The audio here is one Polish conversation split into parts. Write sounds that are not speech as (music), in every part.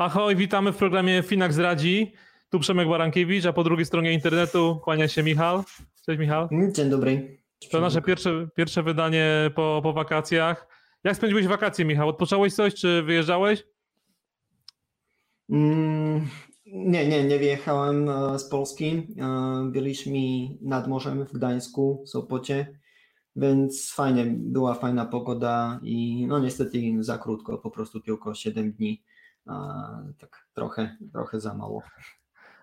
Ahoj, witamy w programie Finax Radzi. Tu Przemek Barankiewicz, a po drugiej stronie internetu kłania się Michał. Cześć Michał. Mm, dzień dobry. To nasze pierwsze, pierwsze wydanie po, po wakacjach. Jak spędziłeś wakacje, Michał? Odpocząłeś coś, czy wyjeżdżałeś? Nie, nie, nie wyjechałem e, z Polski. E, byliśmy nad morzem w Gdańsku, Sopocie, więc fajnie, była fajna pogoda i no niestety za krótko, po prostu tylko 7 dni. Tak trochę, trochę za mało.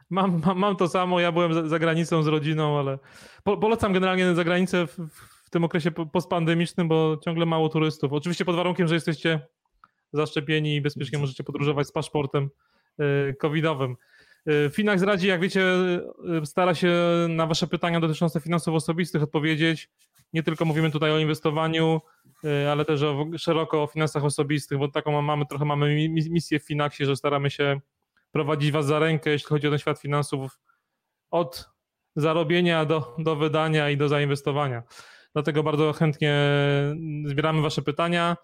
Mam, mam, mam, to samo, ja byłem za, granicą z rodziną, ale po, polecam generalnie za granicę w, w, tym okresie postpandemicznym, bo ciągle mało turystów. Oczywiście pod warunkiem, że jesteście zaszczepieni i bezpiecznie możecie podróżować z paszportem covidowym. Y, Finax radzi, jak wiecie, y, stara się na wasze pytania dotyczące finansów osobistych odpowiedzieć. Nie tylko mówimy tutaj o inwestowaniu, ale też o, szeroko o finansach osobistych, bo taką mamy, trochę mamy misję w Finaxie, że staramy się prowadzić was za rękę, jeśli chodzi o ten świat finansów, od zarobienia do, do wydania i do zainwestowania. Dlatego bardzo chętnie zbieramy wasze pytania.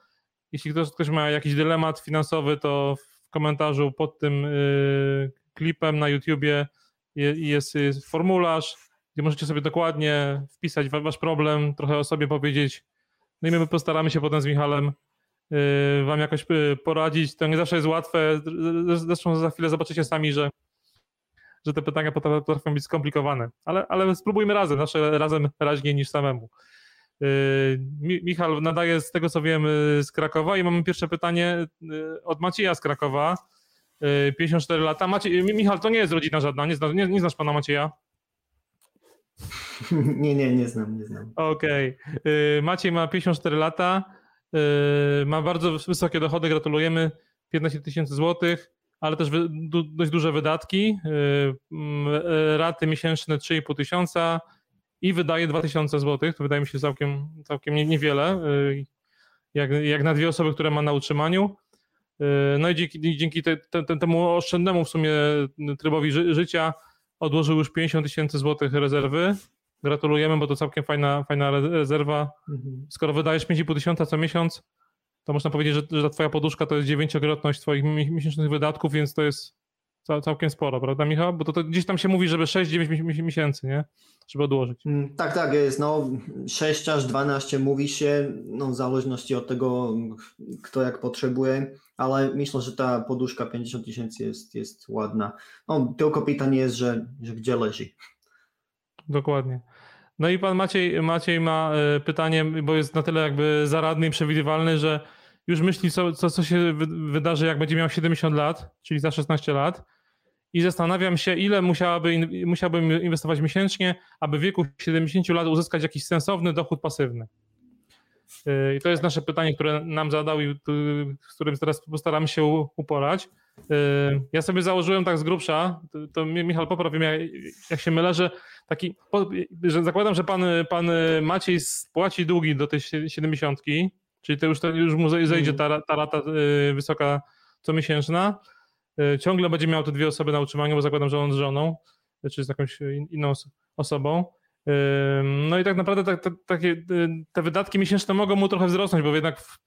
Jeśli ktoś, ktoś ma jakiś dylemat finansowy, to komentarzu pod tym y, klipem na YouTubie jest, formularz, gdzie możecie sobie dokładnie wpisać wasz problem, trochę o sobie powiedzieć. No i my postaramy się potem z Michałem Y, wam jakoś y, poradzić. To nie zawsze jest łatwe. Zresztą za chwilę zobaczycie sami, że, że te pytania potrafią być skomplikowane. Ale, ale spróbujmy razem, zawsze razem raźniej niż samemu. Y, Michał nadaje z tego co wiem z Krakowa i mamy pierwsze pytanie od Macieja z Krakowa. 54 lata. Maciej, Michał, to nie jest rodzina żadna, nie, nie, nie znasz pana Macieja? (laughs) Nie, nie, nie znam, nie znam. Okej. Okay. Maciej ma 54 lata. Ma bardzo wysokie dochody, gratulujemy, 15 tysięcy złotych, ale też dość duże wydatki, raty miesięczne 3,5 tysiąca i wydaje 2000 złotych, to wydaje mi się całkiem, całkiem niewiele, jak, jak na dwie osoby, które ma na utrzymaniu. No i dzięki, dzięki te, te, temu oszczędnemu w sumie trybowi ży, życia odłożył już 50 tysięcy złotych rezerwy, Gratulujemy, bo to całkiem fajna, fajna rezerwa. Mhm. Skoro wydajesz 5,5 tysiąca co miesiąc, to można powiedzieć, że, że twoja poduszka to jest dziewięciokrotność twoich miesięcznych wydatków, więc to jest całkiem sporo, prawda Michał? Bo to, to gdzieś tam się mówi, żeby 6-9 miesięcy, nie? Żeby odłożyć. Mm, tak, tak jest. No 6 aż 12 mówi się, no w zależności od tego, kto jak potrzebuje, ale myślę, że ta poduszka 50 tysięcy jest, jest ładna. No tylko pytanie jest, że, że gdzie leży. Dokładnie. No i pan Maciej, Maciej ma e, pytanie, bo jest na tyle jakby zaradny i przewidywalny, że już myśli, co, co, co się wydarzy, jak będzie miał 70 lat, czyli za 16 lat. I zastanawiam się, ile musiałaby, musiałbym inwestować miesięcznie, aby w wieku 70 lat uzyskać jakiś sensowny dochód pasywny. E, I to jest nasze pytanie, które nam zadał i z którym teraz postaramy się uporać. E, ja sobie założyłem tak z grubsza, to, Michał poprawi mnie, jak się mylę, że taki, że zakładam, że pan, pan Maciej spłaci długi do tej 70, czyli to już, to już mu zejdzie ta, ta rata y, wysoka comiesięczna. Y, ciągle będzie miał te dwie osoby na utrzymaniu, bo zakładam, że on z żoną, czy z jakąś inną osobą. No i tak naprawdę te, te, takie, te wydatki miesięczne mogą mu trochę wzrosnąć, bo jednak w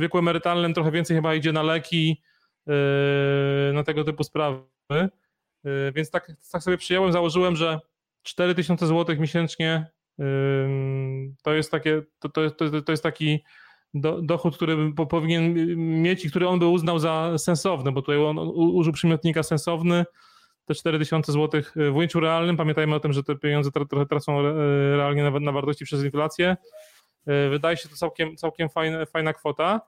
wieku emerytalnym trochę więcej chyba idzie na leki, na tego typu sprawy. Więc tak, tak sobie przyjąłem, założyłem, że 4000 zł miesięcznie to jest takie, to, to, to, to jest taki do, dochód, który powinien mieć i który on by uznał za sensowny, bo tutaj on użył przymiotnika sensowny, te 4000 zł w ujęciu realnym, pamiętajmy o tym, że te pieniądze trochę tracą realnie na, na wartości przez inflację. E, wydaje się to całkiem, całkiem fajna, fajna kwota.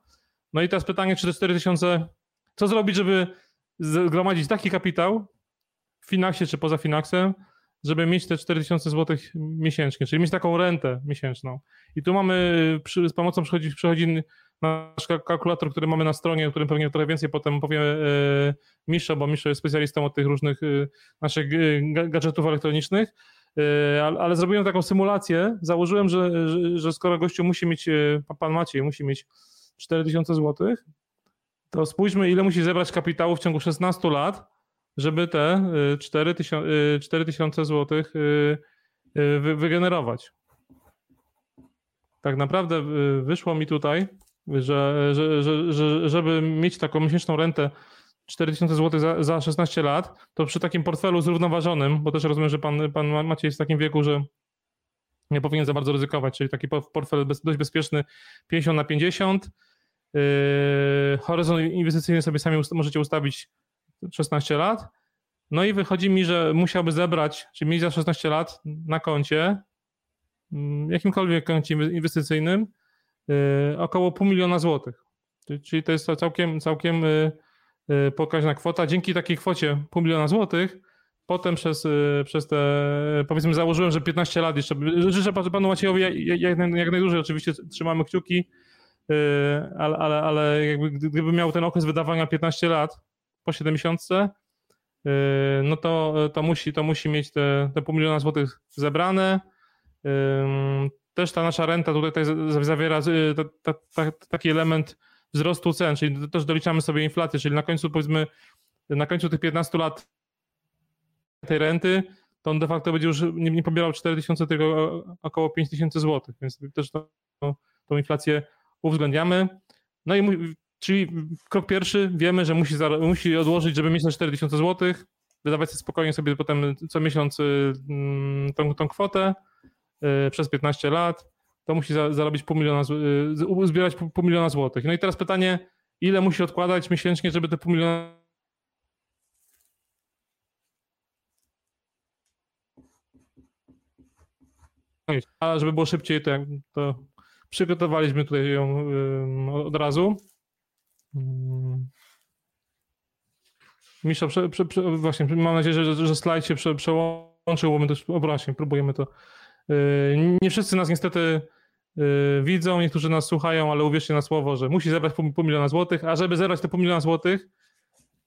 No i teraz pytanie, czy te 4000, co zrobić, żeby zgromadzić taki kapitał w Finaxie czy poza Finaxem, żeby mieć te 4000 zł miesięcznie, czyli mieć taką rentę miesięczną. I tu mamy, przy, z pomocą przychodzi, przychodzi nasz kalkulator, który mamy na stronie, o którym pewnie trochę więcej potem powie e, Misza, bo Misza jest specjalistą od tych różnych e, naszych e, gadżetów elektronicznych, e, ale, ale, zrobiłem taką symulację, założyłem, że, że, że skoro gościu musi mieć, e, pan Maciej musi mieć 4000 zł, to spójrzmy ile musi zebrać kapitału w ciągu 16 lat, żeby te 4000 zł wygenerować. Tak naprawdę wyszło mi tutaj, że, że, że, że żeby mieć taką miesięczną rentę 4000 zł za, za 16 lat, to przy takim portfelu zrównoważonym, bo też rozumiem, że pan, pan Maciej jest w takim wieku, że nie powinien za bardzo ryzykować, czyli taki portfel bez, dość bezpieczny 50 na 50. Yy, horyzont inwestycyjny sobie sami możecie ustawić 16 lat. No i wychodzi mi, że musiałby zebrać, czyli mieć za 16 lat na koncie, mm, jakimkolwiek koncie inwestycyjnym, yy, około pół miliona złotych. Czyli to jest całkiem, całkiem yy, pokaźna kwota. Dzięki takiej kwocie pół miliona złotych potem przez, y, przez te, powiedzmy założyłem, że 15 lat jeszcze, życzę panu Maciejowi jak, jak, jak najdłużej, oczywiście trzymamy kciuki, y, ale, ale, ale jakby, gdyby miał ten okres wydawania 15 lat po 7 miesiące, y, no to, to, musi, to musi mieć te, te pół miliona złotych zebrane. Też ta nasza renta tutaj zawiera taki element wzrostu cen, czyli też doliczamy sobie inflację, czyli na końcu powiedzmy, na końcu tych 15 lat tej renty, to on de facto będzie już nie, nie pobierał 4000, tylko około 5000 zł, więc też to, to, tą inflację uwzględniamy. No i czyli krok pierwszy, wiemy, że musi, musi odłożyć, żeby mieć na 4000 zł, wydawać sobie spokojnie sobie potem co miesiąc mm, tą, tą kwotę y, przez 15 lat, to musi zarobić pół miliona, y, zbierać pół miliona złotych. No i teraz pytanie, ile musi odkładać miesięcznie, żeby te pół miliona A żeby było szybciej, to, to przygotowaliśmy tutaj ją od razu. Misza, prze, prze, prze, właśnie, mam nadzieję, że, że slajd się prze, przełączył, bo my też, o właśnie, próbujemy to. Y, nie wszyscy nas niestety y, widzą, niektórzy nas słuchają, ale uwierzcie na słowo, że musi zebrać pół, pół miliona złotych, a żeby zebrać te pół miliona złotych,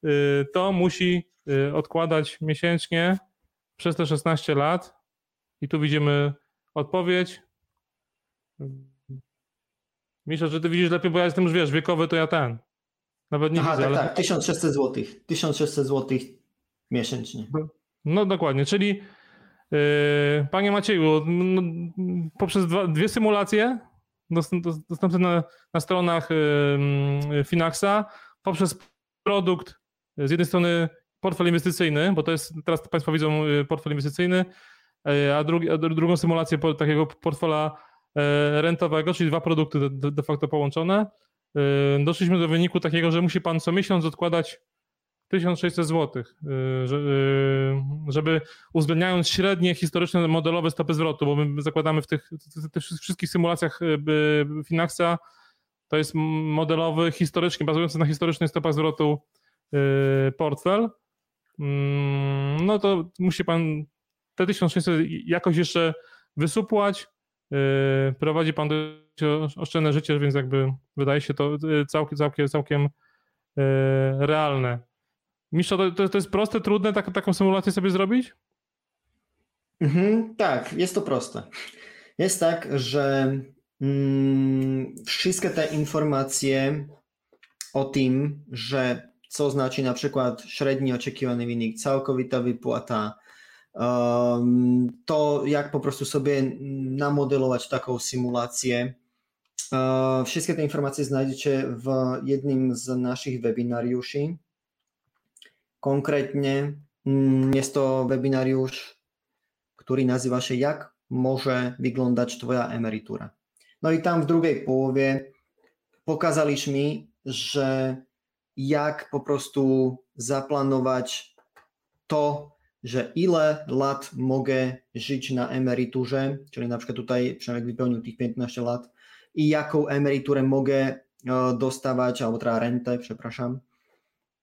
y, to musi odkładać miesięcznie przez te 16 lat i tu widzimy Odpowiedź. Misza, że ty widzisz lepiej, bo ja jestem już, wiesz, wiekowy, to ja ten. Nawet nie Aha, widzę. Tak, ale... tak, 1600 zł. 1600 zł miesięcznie. No dokładnie, czyli yy, panie Macieju, no, poprzez dwa, dwie symulacje dostępne na, na stronach yy, Finaxa, poprzez produkt z jednej strony portfel inwestycyjny, bo to jest, teraz Państwo widzą y, portfel inwestycyjny, E, a, drugi, a drugą symulację takiego portfela e, rentowego, czyli dwa produkty de facto połączone. E, doszliśmy do wyniku takiego, że musi pan co miesiąc odkładać 1600 zł, żeby uwzględniając średnie historyczne modelowe stopy zwrotu, bo my zakładamy w tych, tych wszystkich symulacjach Finaxa, to jest modelowy, historycznie, bazujący na historycznych stopach zwrotu portfel, mm, no to musi pan te 1600 jakoś jeszcze wysupłać. Yy, prowadzi pan oszczędne życie, więc jakby wydaje się to yy, całkiem, całkiem, całkiem yy, realne. Mistrza, to, to jest proste, trudne tak, taką symulację sobie zrobić? Mhm, tak, jest to proste. Jest tak, że mm, wszystkie te informacje o tym, że co znaczy na przykład średni oczekiwany wynik, całkowita wypłata, to, jak po prostu sobie namodelować taką symulację. Wszystkie te informacje znajdziecie w jednym z naszych webinariuszy. Konkretnie mm, jest to webinariusz, który nazywa się Jak może wyglądać Twoja emerytura. No i tam w drugiej połowie pokazaliśmy, że jak po prostu zaplanować to, że ile lat mogę żyć na emeryturze, czyli na przykład tutaj Przemek wypełnił tych 15 lat i jaką emeryturę mogę e, dostawać, albo teraz rentę, przepraszam,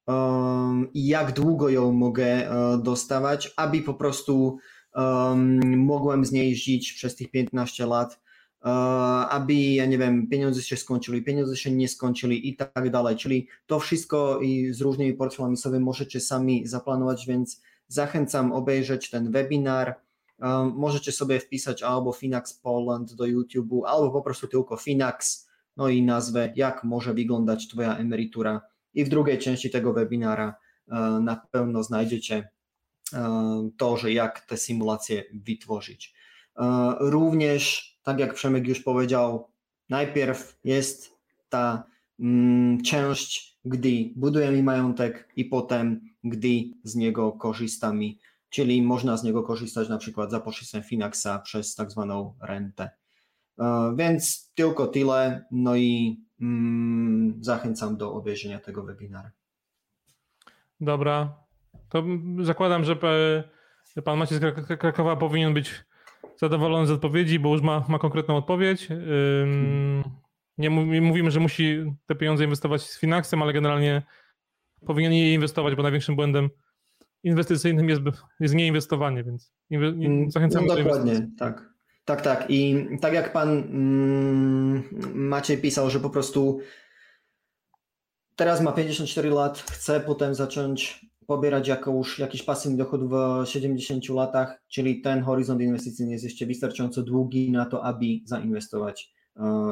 um, i jak długo ją mogę e, dostawać, aby po prostu um, mogłem z niej żyć przez tych 15 lat, uh, aby, ja nie wiem, pieniądze się skończyły, pieniądze się nie skończyły i tak dalej. Czyli to wszystko i z różnymi portfelami sobie możecie sami zaplanować, więc Zachęcam obejrzeć ten webinar. Um, możecie sobie wpisać albo Finax Poland do YouTube'u, albo po prostu tylko Finax, no i nazwę, jak może wyglądać Twoja emerytura. I w drugiej części tego webinara na pewno znajdziecie to, że jak te symulacje wytworzyć. Również, tak jak Przemek już powiedział, najpierw jest ta część, gdy budujemy majątek i potem, gdy z niego korzystamy, czyli można z niego korzystać na przykład za pośrednictwem Finaxa przez tak zwaną rentę. Więc tylko tyle, no i mm, zachęcam do obejrzenia tego webinara. Dobra, to zakładam, że pan Maciej z Krakowa powinien być zadowolony z odpowiedzi, bo już ma, ma konkretną odpowiedź. Nie mówimy, że musi te pieniądze inwestować z Finaxem, ale generalnie powinien je inwestować, bo największym błędem inwestycyjnym jest, jest nieinwestowanie, więc mm, zachęcam no, do Dokładnie, tak. Tak, tak. I tak jak pan mm, Maciej pisał, że po prostu teraz ma 54 lat, chce potem zacząć pobierać jakąś, jakiś pasywny dochód w 70 latach, czyli ten horyzont inwestycyjny jest jeszcze wystarczająco długi na to, aby zainwestować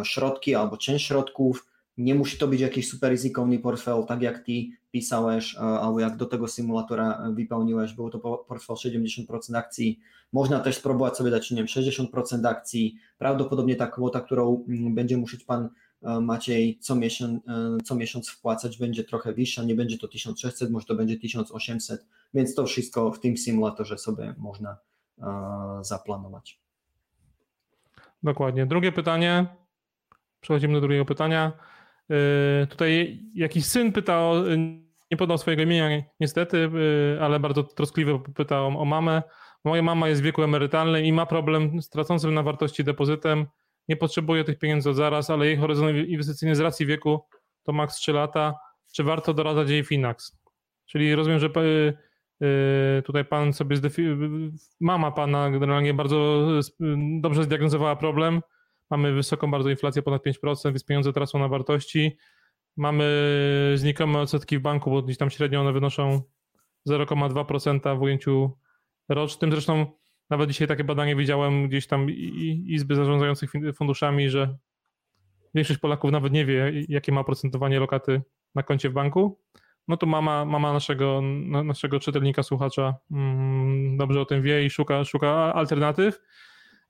środki albo część środków. Nie musi to być jakiś super ryzykowny portfel, tak jak ty pisałeś, e, albo jak do tego symulatora wypełniłeś, było to portfel 70% akcji. Można też spróbować sobie dać, nie wiem, 60% akcji. Prawdopodobnie ta kwota, którą mm, będzie musieć pan E, Maciej co miesiąc, e, co miesiąc wpłacać będzie trochę wyższa, nie będzie to 1600, może to będzie 1800, więc to wszystko w tym symulatorze sobie można e, zaplanować. Dokładnie. Drugie pytanie. Przechodzimy do drugiego pytania. Tutaj jakiś syn pytał, nie podał swojego imienia niestety, ale bardzo troskliwie pytał o mamę. Moja mama jest w wieku emerytalnym i ma problem z tracącym na wartości depozytem nie potrzebuje tych pieniędzy od zaraz, ale jej horyzont inwestycyjny z racji wieku to maks 3 lata. Czy warto doradzać jej Finax? Czyli rozumiem, że y, y, tutaj pan sobie mama pana generalnie bardzo dobrze zdiagnozowała problem. Mamy wysoką bardzo inflację, ponad 5%, więc pieniądze tracą na wartości. Mamy znikome odsetki w banku, bo gdzieś tam średnio one wynoszą 0,2% w ujęciu rocznym. Zresztą nawet dzisiaj takie badanie widziałem gdzieś tam izby zarządzających funduszami, że większość Polaków nawet nie wie, jakie ma procentowanie lokaty na koncie w banku. No to mama, mama naszego, naszego czytelnika, słuchacza mm, dobrze o tym wie i szuka, szuka alternatyw,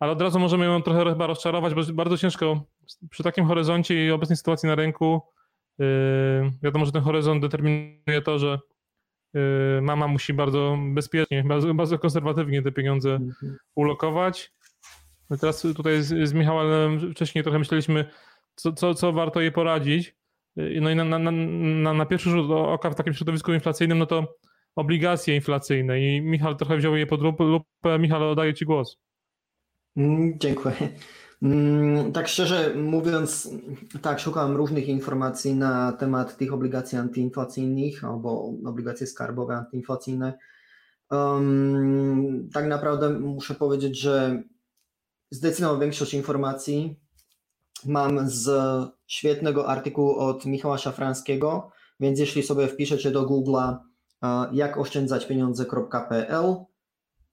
ale od razu możemy ją trochę chyba rozczarować, bo bardzo ciężko przy takim horyzoncie i obecnej sytuacji na rynku. Yy, wiadomo, że ten horyzont determinuje to, że Y, mama musi bardzo bezpiecznie, bardzo, bardzo konserwatywnie te pieniądze mhm. ulokować. Teraz tutaj z, z Michałem wcześniej trochę myśleliśmy, co, co, co warto jej poradzić. No i na, na, na, na pierwszy rzut oka w takim środowisku inflacyjnym, no to obligacje inflacyjne i Michał trochę wziął je pod lupę. Michał, oddaję Ci głos. Mm, dziękuję. Mm, tak szczerze mówiąc, tak, szukałem różnych informacji na temat tych obligacji antyinflacyjnych albo obligacje skarbowe antyinflacyjne. Um, tak naprawdę muszę powiedzieć, że zdecydowaną większość informacji mam z świetnego artykułu od Michała Szafranskiego, więc jeśli sobie wpiszecie do Google'a jak oszczędzać pieniądze.pl,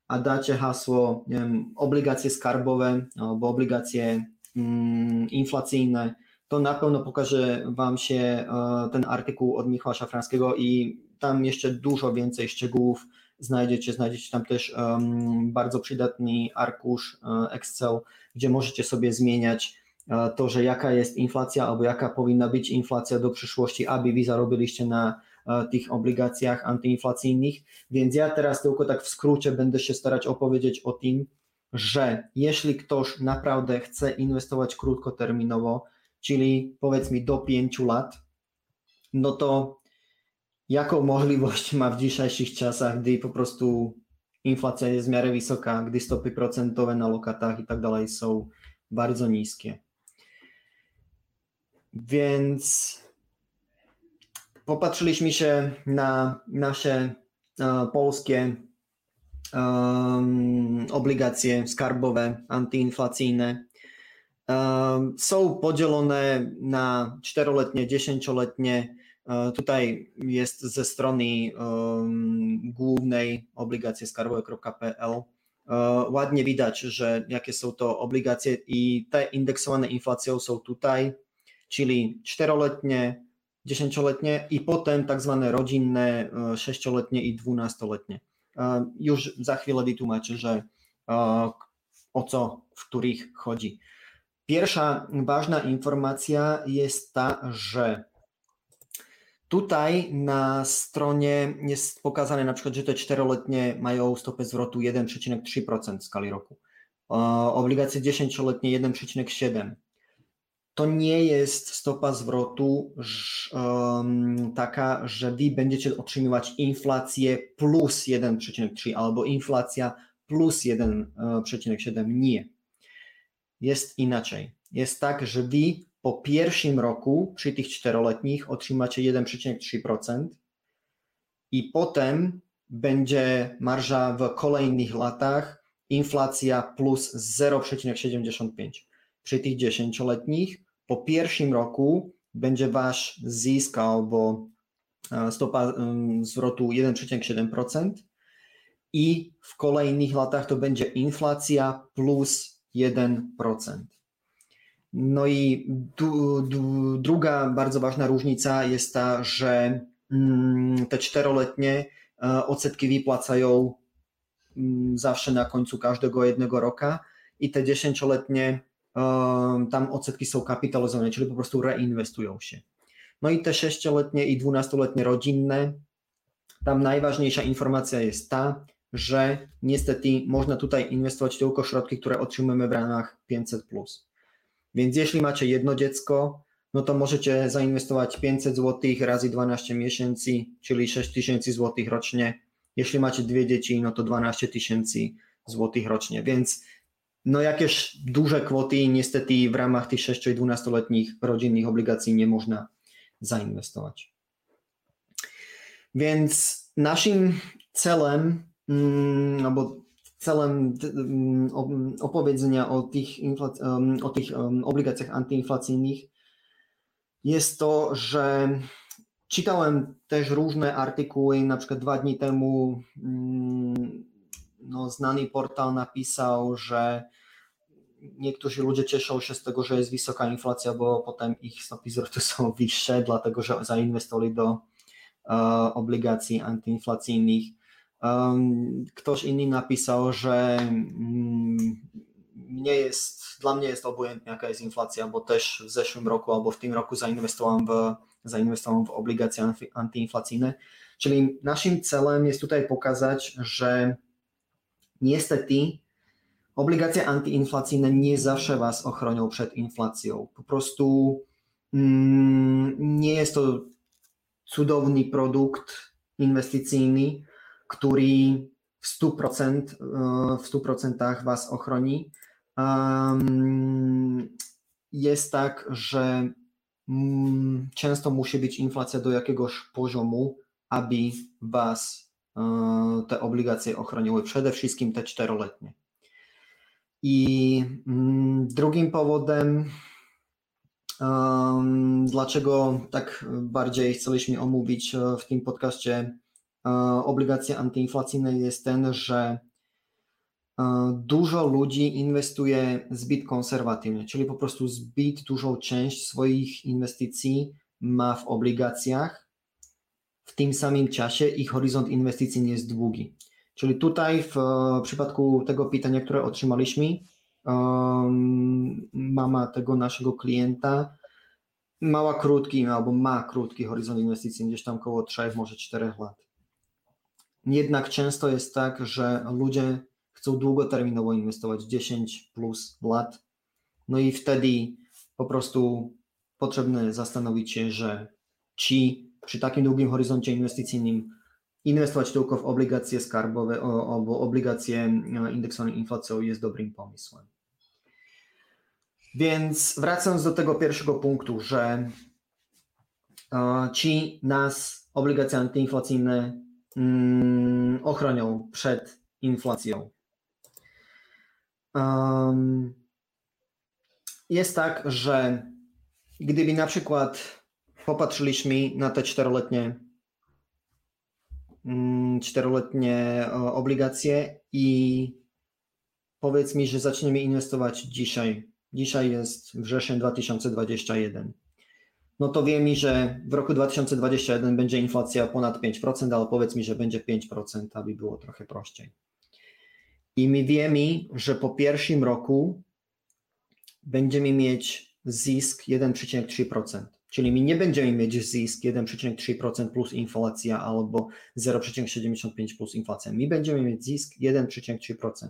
a dacie hasło nie wiem, obligacje skarbowe albo obligacje mm, inflacyjne, to na pewno pokaże Wam się e, ten artykuł od Michała Szafranskiego i tam jeszcze dużo więcej szczegółów znajdziecie. Znajdziecie tam też um, bardzo przydatny arkusz e, Excel, gdzie możecie sobie zmieniać e, to, że jaka jest inflacja albo jaka powinna być inflacja do przyszłości, aby Wy zarobiliście na E, tych obligacjach antyinflacyjnych. Więc ja teraz tylko tak w skrócie będę się starać opowiedzieć o tym, że jeśli ktoś naprawdę chce inwestować krótkoterminowo, czyli powiedzmy do 5 lat, no to jaką (laughs) możliwość ma w dzisiejszych czasach, gdy po prostu inflacja jest w miarę wysoka, gdy stopy procentowe na lokatach i tak dalej są bardzo niskie. Więc popatrzyliśmy się na nasze e, polskie um, obligacje skarbowe, antyinflacyjne. Um, są podzielone na czteroletnie, dziesięcioletnie. E, tutaj jest ze strony um, głównej obligacje skarbowe.pl. E, ładnie widać, że jakie są to obligacje i te indeksowane inflacją są tutaj, czyli czteroletnie dziesięcioletnie i potem tak zwane rodzinne sześcioletnie i dwunastoletnie. Już za chwilę wytłumaczę, że o co w których chodzi. Pierwsza ważna informacja jest ta, że tutaj na stronie jest pokazane na przykład, że te czteroletnie mają stopę zwrotu 1,3% w skali roku. Obligacje dziesięcioletnie 1,7%. To nie jest stopa zwrotu taka, że wy będziecie otrzymywać inflację plus 1,3 albo inflacja plus 1,7. Nie jest inaczej. Jest tak, że wy po pierwszym roku przy tych czteroletnich otrzymacie 1,3% i potem będzie marża w kolejnych latach inflacja plus 0,75. Przy tych dziesięcioletnich po pierwszym roku będzie wasz zysk albo e, stopa zwrotu 1,7% i w kolejnych latach to będzie inflacja plus 1%. No i du, du, druga bardzo ważna różnica jest ta, że mm, te czteroletnie e, odsetki wypłacają mm, zawsze na końcu każdego jednego roka i te dziesięcioletnie e, tam odsetki są kapitalizowane, czyli po prostu reinwestują się. No i te sześcioletnie i dwunastoletnie rodzinne, tam najważniejsza informacja jest ta, że niestety można tutaj inwestować tylko środki, które otrzymujemy w ramach 500. Więc jeśli macie jedno dziecko, no to możecie zainwestować 500 zł razy 12 miesięcy, czyli 6 tysięcy złotych rocznie. Jeśli macie dwie dzieci, no to 12 tysięcy złotych rocznie. Więc no jakieś duże kwoty niestety w ramach tych 6 i 12-letnich rodzinnych obligacji nie można zainwestować. Więc naszym celem Mm, albo celem mm, opowiedzenia o tych, o tych obligacjach antyinflacyjnych jest to, że czytałem też różne artykuły, na przykład dwa dni temu mm, no, znany portal napisał, że niektórzy ludzie cieszą się z tego, że jest wysoka inflacja, bo potem ich stopy zwrotu (laughs) są wyższe, dlatego że zainwestowali do uh, obligacji antyinflacyjnych. Ktoś inny napisał, że mnie jest, dla mnie jest obojętnie jaka jest inflacja, bo też w zeszłym roku albo w tym roku zainwestowałem w, zainwestowałem w obligacje antyinflacyjne. Czyli naszym celem jest tutaj pokazać, że niestety obligacje antyinflacyjne nie zawsze Was ochronią przed inflacją. Po prostu mm, nie jest to cudowny produkt inwestycyjny, który w 100%, e, w 100% Was ochroni. Jest tak, że mm, często musi być inflacja do jakiegoś poziomu, aby Was e, te obligacje ochroniły, przede wszystkim te czteroletnie. I mm, drugim powodem, dlaczego tak bardziej chcieliśmy omówić e, w tym podcaście obligacje antyinflacyjne jest ten, że dużo ludzi inwestuje zbyt konserwatywnie, czyli po prostu zbyt dużą część swoich inwestycji ma w obligacjach. W tym samym czasie ich horyzont inwestycji nie jest długi. Czyli tutaj w przypadku tego pytania, które otrzymaliśmy, mama tego naszego klienta mała krótki albo ma krótki horyzont inwestycji, gdzieś tam około 3, może 4 lat. Jednak często jest tak, że ludzie chcą długoterminowo inwestować 10 plus lat, no i wtedy po prostu potrzebne zastanowić się, że ci przy takim długim horyzoncie inwestycyjnym inwestować tylko w obligacje skarbowe albo obligacje e, indeksowane inflacją jest dobrym pomysłem. Więc wracając do tego pierwszego punktu, że e, ci nas obligacje antyinflacyjne mm, ochronią przed inflacją. Jest tak, że gdyby na przykład popatrzyliśmy na te czteroletnie czteroletnie obligacje i powiedz mi, że zaczniemy inwestować dzisiaj. Dzisiaj jest wrzesień 2021. no to wie mi, że w roku 2021 będzie inflacja ponad 5%, ale powiedz mi, że będzie 5%, aby było trochę prościej. I my wiemy, że po pierwszym roku będziemy mieć zysk 1,3%. Czyli my nie będziemy mieć zysk 1,3% plus inflacja albo 0,75 plus inflacja. My będziemy mieć zysk 1,3%.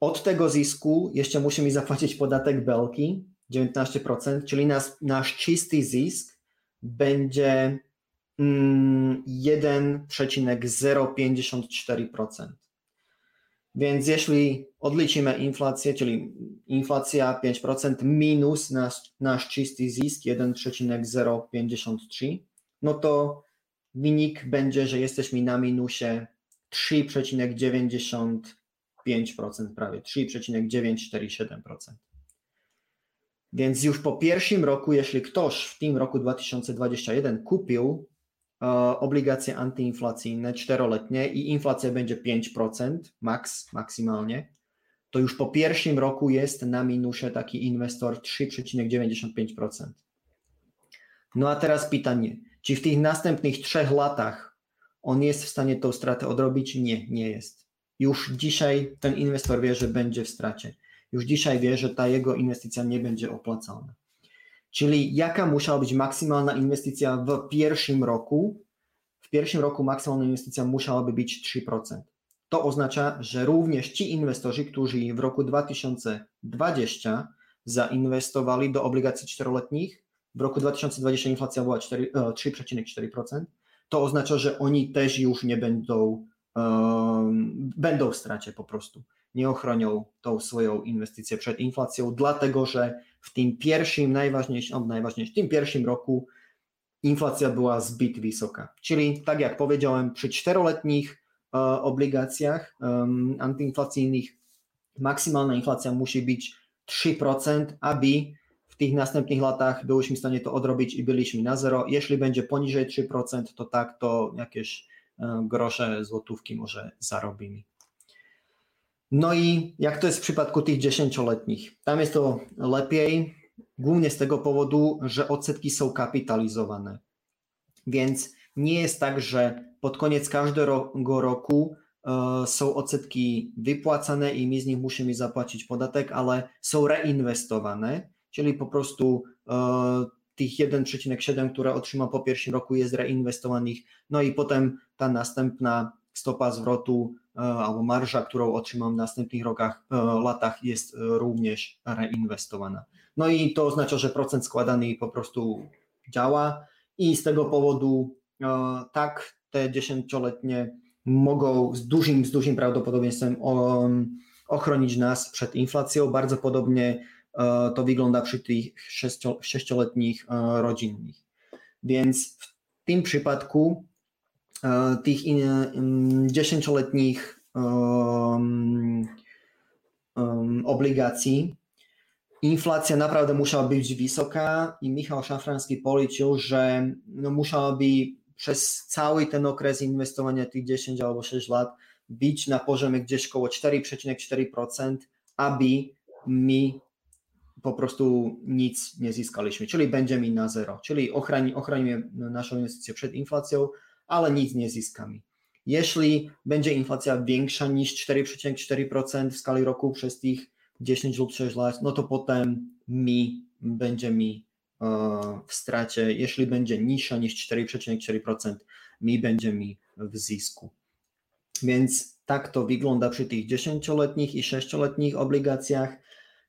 Od tego zysku jeszcze musimy zapłacić podatek belki 19%, czyli nas, nasz czysty zysk będzie mm, 1,054%. Więc jeśli odliczymy inflację, czyli inflacja 5% minus nasz, nasz czysty zisk 1,053, no to wynik będzie, że jesteśmy na minusie 3,95%, prawie 3,947%. Więc już po pierwszym roku, jeśli ktoś w tym roku 2021 kupił obligacje antyinflacyjne czteroletnie i inflacja będzie 5%, max, maksymalnie, to już po pierwszym roku jest na minusie taki inwestor 3,95%. No a teraz pytanie, czy w tych następnych trzech latach on jest w stanie tą stratę odrobić? Nie, nie jest. Już dzisiaj ten inwestor wie, że będzie w stracie już dzisiaj wie, że ta jego inwestycja nie będzie opłacalna. Czyli jaka musiała być maksymalna inwestycja w pierwszym roku? W pierwszym roku maksymalna inwestycja musiałaby być 3%. To oznacza, że również ci inwestorzy, którzy w roku 2020 zainwestowali do obligacji czteroletnich, w roku 2020 inflacja była 3,4%, to oznacza, że oni też już nie będą, um, będą w stracie po prostu nie ochronią tą swoją inwestycję przed inflacją, dlatego że w tym pierwszym, najważniejszym, najważniejszym, w tym pierwszym roku inflacja była zbyt wysoka. Czyli tak jak powiedziałem, przy czteroletnich e, obligacjach um, antyinflacyjnych maksymalna inflacja musi być 3%, aby w tych następnych latach byliśmy w stanie to odrobić i byliśmy na zero. Jeśli będzie poniżej 3%, to tak, to jakieś e, grosze, złotówki może zarobimy. No i jak to jest w przypadku tych dziesięcioletnich? Tam jest to lepiej, głównie z tego powodu, że odsetki są kapitalizowane. Więc nie jest tak, że pod koniec każdego roku e, są odsetki wypłacane i my z nich musimy zapłacić podatek, ale są reinwestowane, czyli po prostu e, tych 1,7, które otrzymał po pierwszym roku jest reinwestowanych, no i potem ta następna stopa zwrotu albo marża, którą otrzymam w następnych rokach, e, latach jest e, również reinwestowana. No i to oznacza, że procent składany po prostu działa i z tego powodu tak te dziesięcioletnie mogą z dużym, z dużym prawdopodobieństwem ochronić nas przed inflacją. Bardzo podobnie to wygląda przy tych sześcioletnich rodzinnych. Więc w tym przypadku E, tych dziesięcioletnich obligacji. Inflacja naprawdę musiała być wysoka i Michał Szafranski policzył, że no musiałaby przez cały ten okres inwestowania tych 10 albo 6 lat być na poziomie gdzieś około 4,4%, aby mi po prostu nic nie zyskaliśmy, czyli będziemy na zero, czyli ochronimy naszą inwestycję przed inflacją, ale nic nie zyskamy. Jeśli będzie inflacja większa niż 4,4% w skali roku przez tych 10 lub 6 lat, no to potem mi będzie mi e, w stracie. Jeśli będzie niższa niż 4,4%, mi będzie mi w zysku. Więc tak to wygląda przy tych 10-letnich i 6-letnich obligacjach.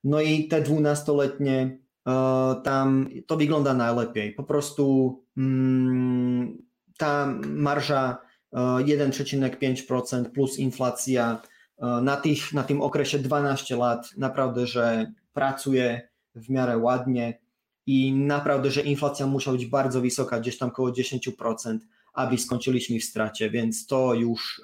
No i te 12-letnie, e, tam to wygląda najlepiej. Po prostu mm, ta marża 1,5% e, plus inflacja e, na, tych, na tym okresie 12 lat naprawdę, że pracuje w miarę ładnie i naprawdę, że inflacja musiała być bardzo wysoka, gdzieś tam około 10%, aby skończyliśmy w stracie, więc to już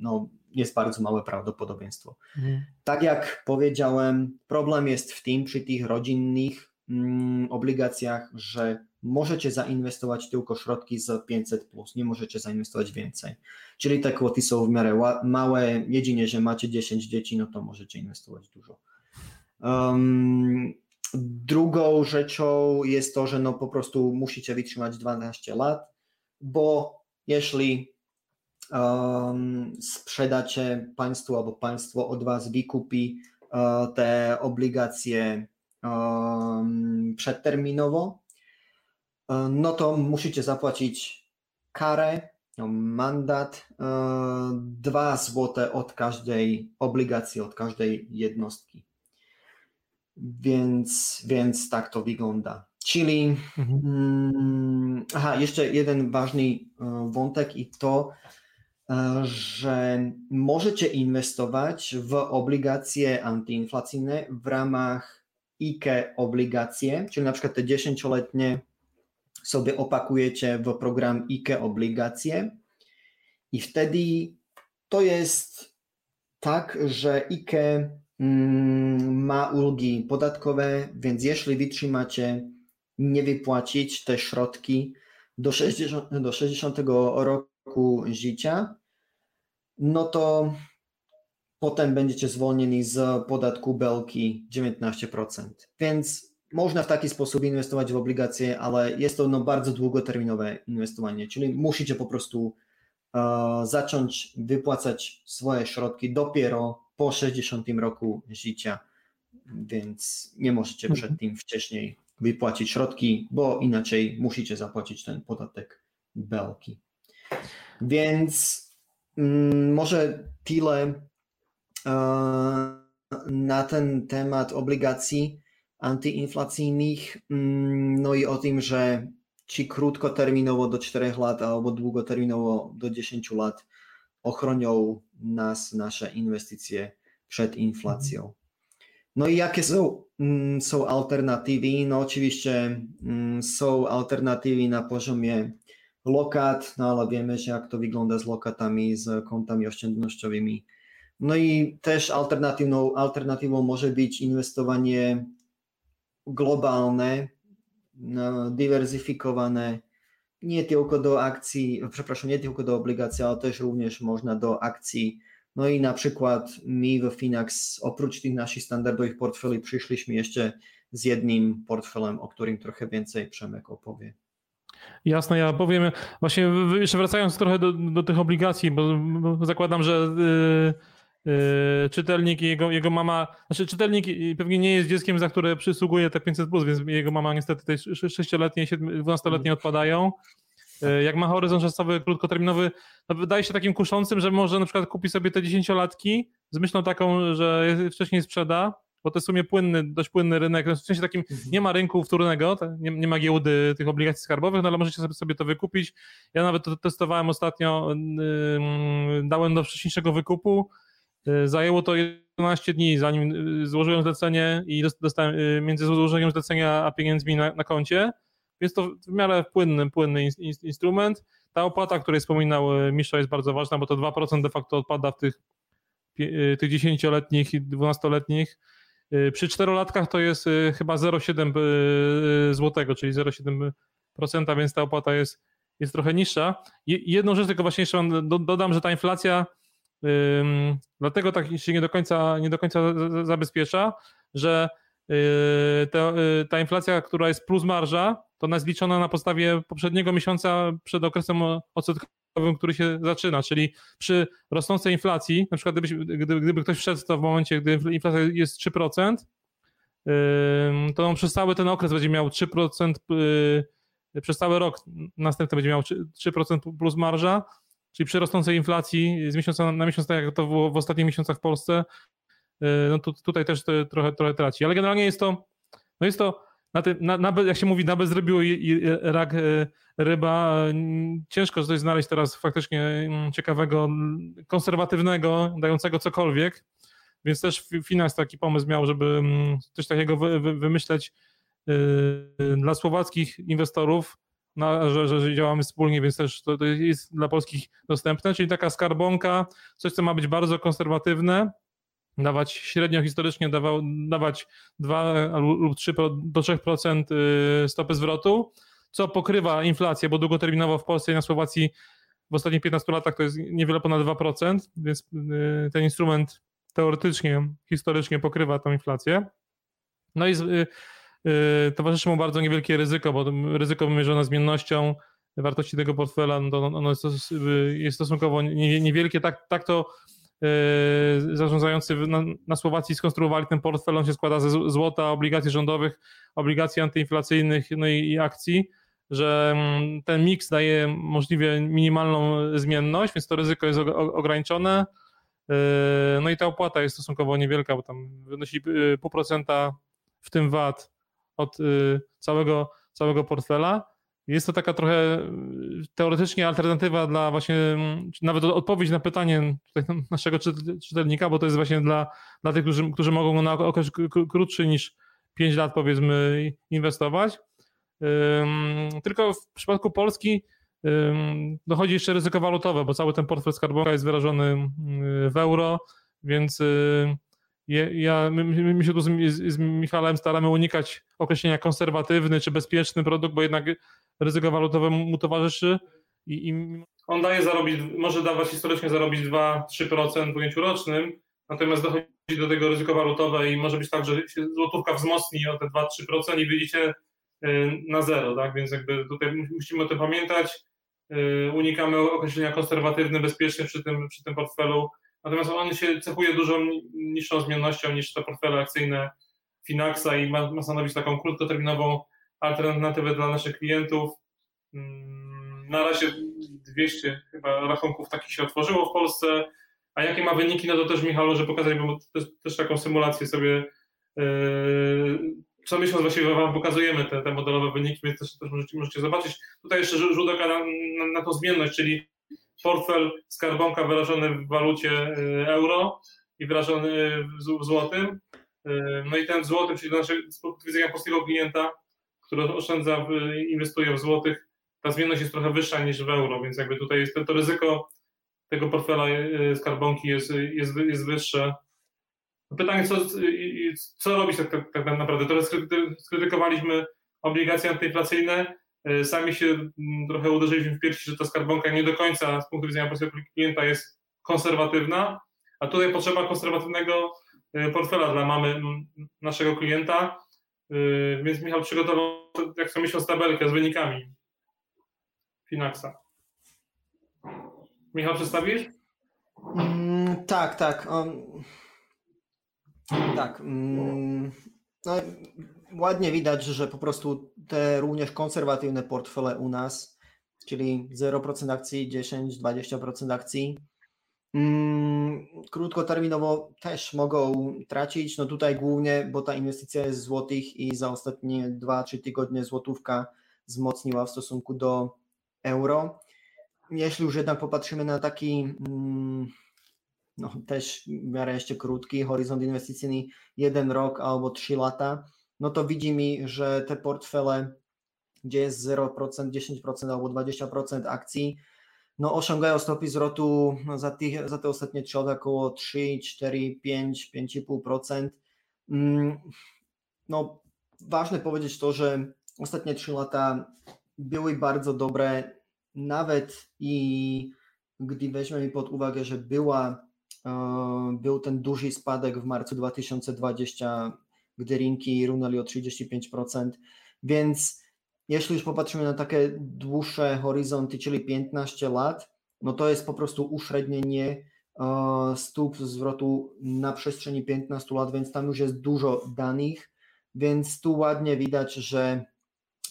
no, jest bardzo małe prawdopodobieństwo. Mhm. Tak jak powiedziałem, problem jest w tym przy tych rodzinnych mm, obligacjach, że możecie zainwestować tylko środki z 500, plus, nie możecie zainwestować więcej. Czyli te kwoty są w miarę małe. Jedynie, że macie 10 dzieci, no to możecie inwestować dużo. Um, Drugą rzeczą jest to, że no po prostu musicie wytrzymać 12 lat, bo jeśli um, sprzedacie państwu albo państwo od was wykupi uh, te obligacje um, przedterminowo, no to musicie zapłacić karę, no, mandat, uh, 2 złote od każdej obligacji, od każdej jednostki. Więc, więc tak to wygląda. Czyli, mhm. mm, aha, jeszcze jeden ważny e, wątek i to, e, że możecie inwestować w obligacje antyinflacyjne w ramach IKE obligacje, czyli na przykład te 10-letnie sobie opakujecie w program IKE obligacje i wtedy to jest tak, że IKE Mm, ma ulgi podatkowe, więc jeśli wytrzymacie nie wypłacić te środki do 60, do 60 roku życia, no to potem będziecie zwolnieni z podatku belki 19%. Więc można w taki sposób inwestować w obligacje, ale jest to no bardzo długoterminowe inwestowanie, czyli musicie po prostu uh, zacząć wypłacać swoje środki dopiero po 60 roku życia, więc nie możecie przed mhm. tym wcześniej wypłacić środki, bo inaczej musicie zapłacić ten podatek belki. Więc mm, może tyle uh, na ten temat obligacji antyinflacyjnych, mm, no i o tym, że czy krótkoterminowo do 4 lat albo długoterminowo do 10 lat ochronią nas, nasze inwestycje przed inflacją. No i jakie są, mm, są alternatywy? No oczywiście mm, są alternatywy na poziomie lokat, no ale wiemy, że jak to wygląda z lokatami, z kontami oszczędnościowymi. No i też alternatywną, alternatywą może być inwestowanie globalne, no, dywersyfikowane, nie tylko do akcji, przepraszam, nie tylko do obligacji, ale też również można do akcji. No i na przykład my w Finax oprócz tych naszych standardowych portfeli przyszliśmy jeszcze z jednym portfelem, o którym trochę więcej Przemek opowie. Jasne, ja powiem, właśnie jeszcze wracając trochę do, do tych obligacji, bo, bo zakładam, że yy, yy, czytelnik i jego, jego mama, znaczy czytelnik pewnie nie jest dzieckiem, za które przysługuje te 500+, plus, więc jego mama niestety te 6-letnie, 12-letnie odpadają. Yy, jak ma horyzont czasowy krótkoterminowy, no wydaje się takim kuszącym, że może na przykład kupi sobie te 10-latki z myślą taką, że wcześniej sprzeda, bo to jest w sumie płynny, dość płynny rynek, w sensie takim mhm. nie ma rynku wtórnego, nie, nie ma giełdy tych obligacji skarbowych, no ale możecie sobie, sobie to wykupić. Ja nawet to testowałem ostatnio, yy, dałem do wcześniejszego wykupu, zajęło to 11 dni, zanim y, złożyłem zlecenie i dostałem yy, między złożeniem zlecenia a pieniędzmi na, na koncie, więc to w miarę płynny, płynny in, in, instrument. Ta opłata, o której wspominał Misza jest bardzo ważna, bo to 2% de facto odpada w tych, tych 10-letnich i 12-letnich Y, przy czterolatkach to jest chyba 0,7 y, złotego, czyli 0,7%, więc ta opłata jest, jest trochę niższa. Jedną rzecz tylko właśnie jeszcze dodam, że ta inflacja dlatego tak się nie do końca, nie do końca zabezpiecza, że ta, ta inflacja, która jest plus marża, to ona jest liczona na podstawie poprzedniego miesiąca przed okresem odsetkowym który się zaczyna, czyli przy rosnącej inflacji, na przykład gdyby, gdyby, ktoś wszedł to w momencie, gdy inflacja jest 3%, to on przez cały ten okres będzie miał 3%, y, przez cały rok następny będzie miał 3% plus marża, czyli przy rosnącej inflacji z miesiąca na miesiąc, tak jak to było w ostatnich miesiącach w Polsce, y, no tutaj też to trochę, trochę traci. Ale generalnie jest to, no jest to na tym, na, na, jak się mówi, na bezrybiu i, i rak e, ryba, ciężko coś znaleźć teraz faktycznie mm, ciekawego, konserwatywnego, dającego cokolwiek, więc też Finans taki pomysł miał, żeby mm, coś takiego wy, wy, wymyśleć yy, dla słowackich inwestorów, na, że, że, działamy wspólnie, więc też to, to, jest dla polskich dostępne, czyli taka skarbonka, coś, co ma być bardzo konserwatywne, dawać średnio historycznie dawał, dawać 2 lub 3 do 3% y, stopy zwrotu, co pokrywa inflację, bo długoterminowo w Polsce i na Słowacji w ostatnich 15 latach to jest niewiele ponad 2%, więc y, ten instrument teoretycznie, historycznie pokrywa tą inflację. No i y, towarzyszy mu bardzo niewielkie ryzyko, bo ryzyko wymierzone zmiennością wartości tego portfela, no to ono jest, jest stosunkowo niewielkie. Tak, tak to zarządzający na, Słowacji skonstruowali ten portfel. On się składa ze złota, obligacji rządowych, obligacji antyinflacyjnych no i, akcji że mm, ten miks daje możliwie minimalną zmienność, więc to ryzyko jest ograniczone. No i ta opłata jest stosunkowo niewielka, bo tam wynosi yy, pół procenta w tym VAT od yy, całego, całego portfela. Jest to taka trochę teoretycznie alternatywa dla właśnie, mm, nawet odpowiedź na pytanie naszego czytelnika, bo to jest właśnie dla, dla tych, którzy, którzy mogą na okres krótszy niż 5 lat powiedzmy inwestować. Tylko w przypadku Polski dochodzi jeszcze ryzyko walutowe, bo cały ten portfel skarbonka jest wyrażony w euro, więc ja, my, my się tu z, z Michałem staramy unikać określenia konserwatywny czy bezpieczny produkt, bo jednak ryzyko walutowe mu towarzyszy i, i on daje zarobić, może dawać historycznie zarobić 2-3% w ujęciu rocznym, natomiast dochodzi do tego ryzyko walutowe i może być tak, że się złotówka wzmocni o te 2-3% i widzicie Y, na zero, tak? Więc jakby tutaj musimy o tym pamiętać. Y, unikamy określenia konserwatywny, bezpieczny przy tym, przy tym portfelu. Natomiast on się cechuje dużo niższą zmiennością niż te portfele akcyjne Finaxa i ma, ma stanowić taką krótkoterminową alternatywę dla naszych klientów. Mm, na razie 200 chyba rachunków takich się otworzyło w Polsce. A jakie ma wyniki, no to też Michał, że pokazać, bo też, też taką symulację sobie yy, co miesiąc właściwie Wam pokazujemy te, te modelowe wyniki, więc też, też możecie, możecie zobaczyć. Tutaj jeszcze rzut oka na, na, na tą zmienność, czyli portfel skarbonka wyrażony w walucie y, euro i wyrażony w złotym. Y, no i ten w złotym, czyli naszego, z punktu widzenia polskiego klienta, który oszczędza, inwestuje w złotych, ta zmienność jest trochę wyższa niż w euro, więc jakby tutaj jest to, to ryzyko tego portfela y, skarbonki jest, jest, jest wyższe Pytanie, co, co robić tak, tak, tak naprawdę? Teraz skrytykowaliśmy obligacje antyinflacyjne, sami się mm, trochę uderzyliśmy w piersi, że ta skarbonka nie do końca z punktu widzenia polskiego klienta jest konserwatywna, a tutaj potrzeba konserwatywnego e, portfela dla mamy naszego klienta, e, więc Michał przygotował, jak to miesiąc, tabelkę z wynikami Finaxa. Michał, przedstawisz? Mm, tak, tak. Um tak. Mm, no, ładnie widać, że po prostu te również konserwatywne portfele u nas, czyli 0% akcji, 10-20% akcji, mm, krótkoterminowo też mogą tracić. No tutaj głównie, bo ta inwestycja jest złotych i za ostatnie 2-3 tygodnie złotówka wzmocniła w stosunku do euro. Jeśli już jednak popatrzymy na taki mm, no, też w miarę jeszcze krótki horyzont inwestycyjny, jeden rok albo trzy lata, no to widzi mi, że te portfele, gdzie jest 0%, 10% albo 20% akcji, no osiągają stopy zwrotu no, za, tych, za te ostatnie trzy lata około 3, 4, 5, 5,5%. No, ważne powiedzieć to, że ostatnie trzy lata były bardzo dobre, nawet i gdy weźmiemy pod uwagę, że była był ten duży spadek w marcu 2020, gdy rynki runęli o 35%, więc jeśli już popatrzymy na takie dłuższe horyzonty, czyli 15 lat, no to jest po prostu uśrednienie stóp zwrotu na przestrzeni 15 lat, więc tam już jest dużo danych, więc tu ładnie widać, że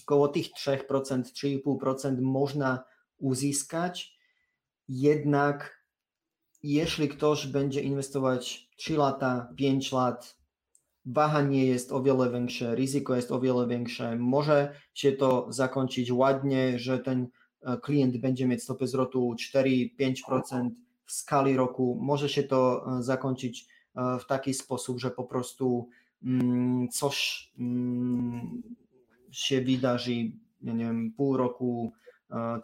około tych 3%, 3,5% można uzyskać, jednak jeśli ktoś będzie inwestować 3 lata, 5 lat, wahanie jest o wiele większe, ryzyko jest o wiele większe, może się to zakończyć ładnie, że ten e, klient będzie mieć stopy zwrotu 4-5% w skali roku, może się to e, zakończyć e, w taki sposób, że po prostu mm, coś mm, się wydarzy, nie wiem, pół roku,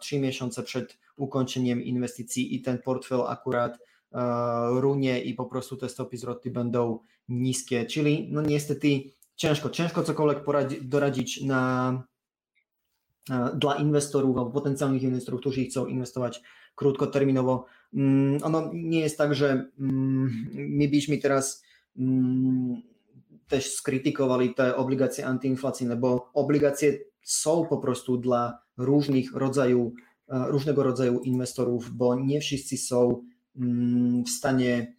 trzy miesiące przed ukończeniem inwestycji i ten portfel akurat runie i po prostu te stopy zwrotu będą niskie, czyli no niestety ciężko, ciężko cokolwiek poradzi, doradzić na, e, dla inwestorów albo potencjalnych inwestorów, którzy chcą inwestować krótkoterminowo. Mm, ono nie jest tak, że mm, my byśmy teraz mm, też skrytykowali te obligacje antyinflacyjne, bo obligacje są po prostu dla różnych rodzajów, różnego rodzaju inwestorów, bo nie wszyscy są w stanie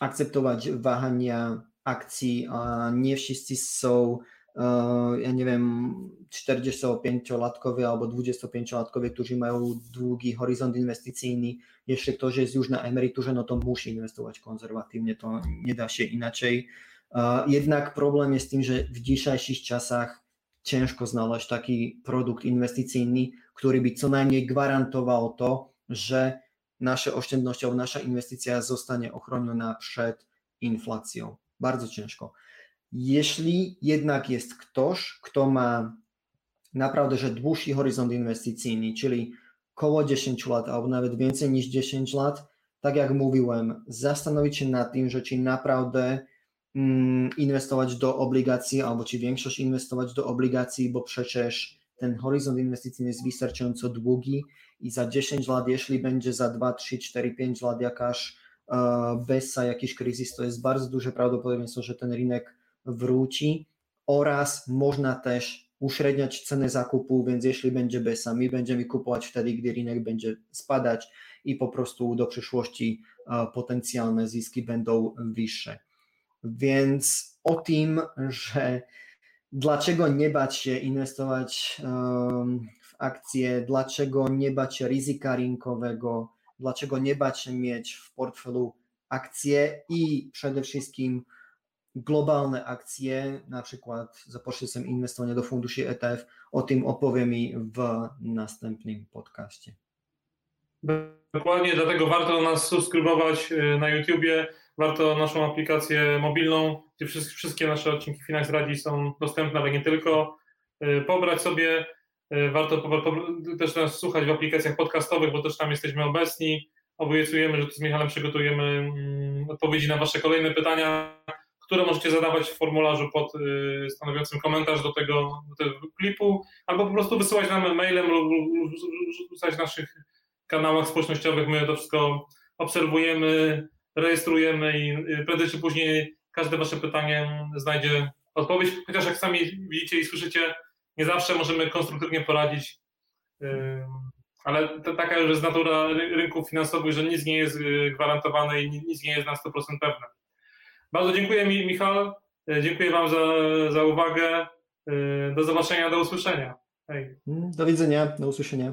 akceptować wahania akcji, a nie wszyscy są ja nie wiem, 45-latkowie albo 25-latkowie, którzy mają długi horyzont inwestycyjny. Jeśli ktoś jest już na emeryturze, no to musi inwestować konserwatywnie, to nie da się inaczej. Jednak problem w tym, że w dzisiejszych czasach ciężko znaleźć taki produkt inwestycyjny, który by co najmniej gwarantował to, że nasze oszczędności, nasza inwestycja zostanie ochroniona przed inflacją. Bardzo ciężko. Jeśli jednak jest ktoś, kto ma naprawdę że dłuższy horyzont inwestycyjny, czyli około 10 lat albo nawet więcej niż 10 lat, tak jak mówiłem, zastanowić się nad tym, że czy naprawdę mm, inwestować do obligacji, albo czy większość inwestować do obligacji, bo przecież ten horyzont inwestycyjny jest wystarczająco długi i za 10 lat, jeśli będzie za 2, 3, 4, 5 lat jakaś uh, bessa, jakiś kryzys, to jest bardzo duże prawdopodobieństwo, że ten rynek wróci oraz można też uśredniać cenę zakupu, więc jeśli będzie BESA, my będziemy kupować wtedy, gdy rynek będzie spadać i po prostu do przyszłości potencjalne zyski będą wyższe. Więc o tym, że dlaczego nie bać się inwestować w akcje, dlaczego nie bać się ryzyka rynkowego, dlaczego nie bać się mieć w portfelu akcje i przede wszystkim globalne akcje, na przykład za pośrednictwem inwestowania do funduszy ETF. O tym opowiem mi w następnym podcaście. Dokładnie, dlatego warto nas subskrybować y, na YouTubie, warto naszą aplikację mobilną, gdzie wszystkie nasze odcinki Finance Radzi są dostępne, ale nie tylko. Y, pobrać sobie, y, warto też nas słuchać w aplikacjach podcastowych, bo też tam jesteśmy obecni. Obiecujemy, że tu z Michałem przygotujemy mm, odpowiedzi na Wasze kolejne pytania które możecie zadawać w formularzu pod y, stanowiącym komentarz do tego, do tego klipu, albo po prostu wysyłać nam mailem lub rzucać w naszych kanałach społecznościowych. My to wszystko obserwujemy, rejestrujemy i prędzej czy później każde Wasze pytanie znajdzie odpowiedź, chociaż jak sami widzicie i słyszycie, nie zawsze możemy konstruktywnie poradzić, ale to taka już jest natura rynków finansowych, że nic nie jest y, gwarantowane i nic nie jest na 100% pewne. Bardzo dziękuję mi, Michał. E, dziękuję Wam za, za uwagę. E, do zobaczenia, do usłyszenia. Hej. Do widzenia, do usłyszenia.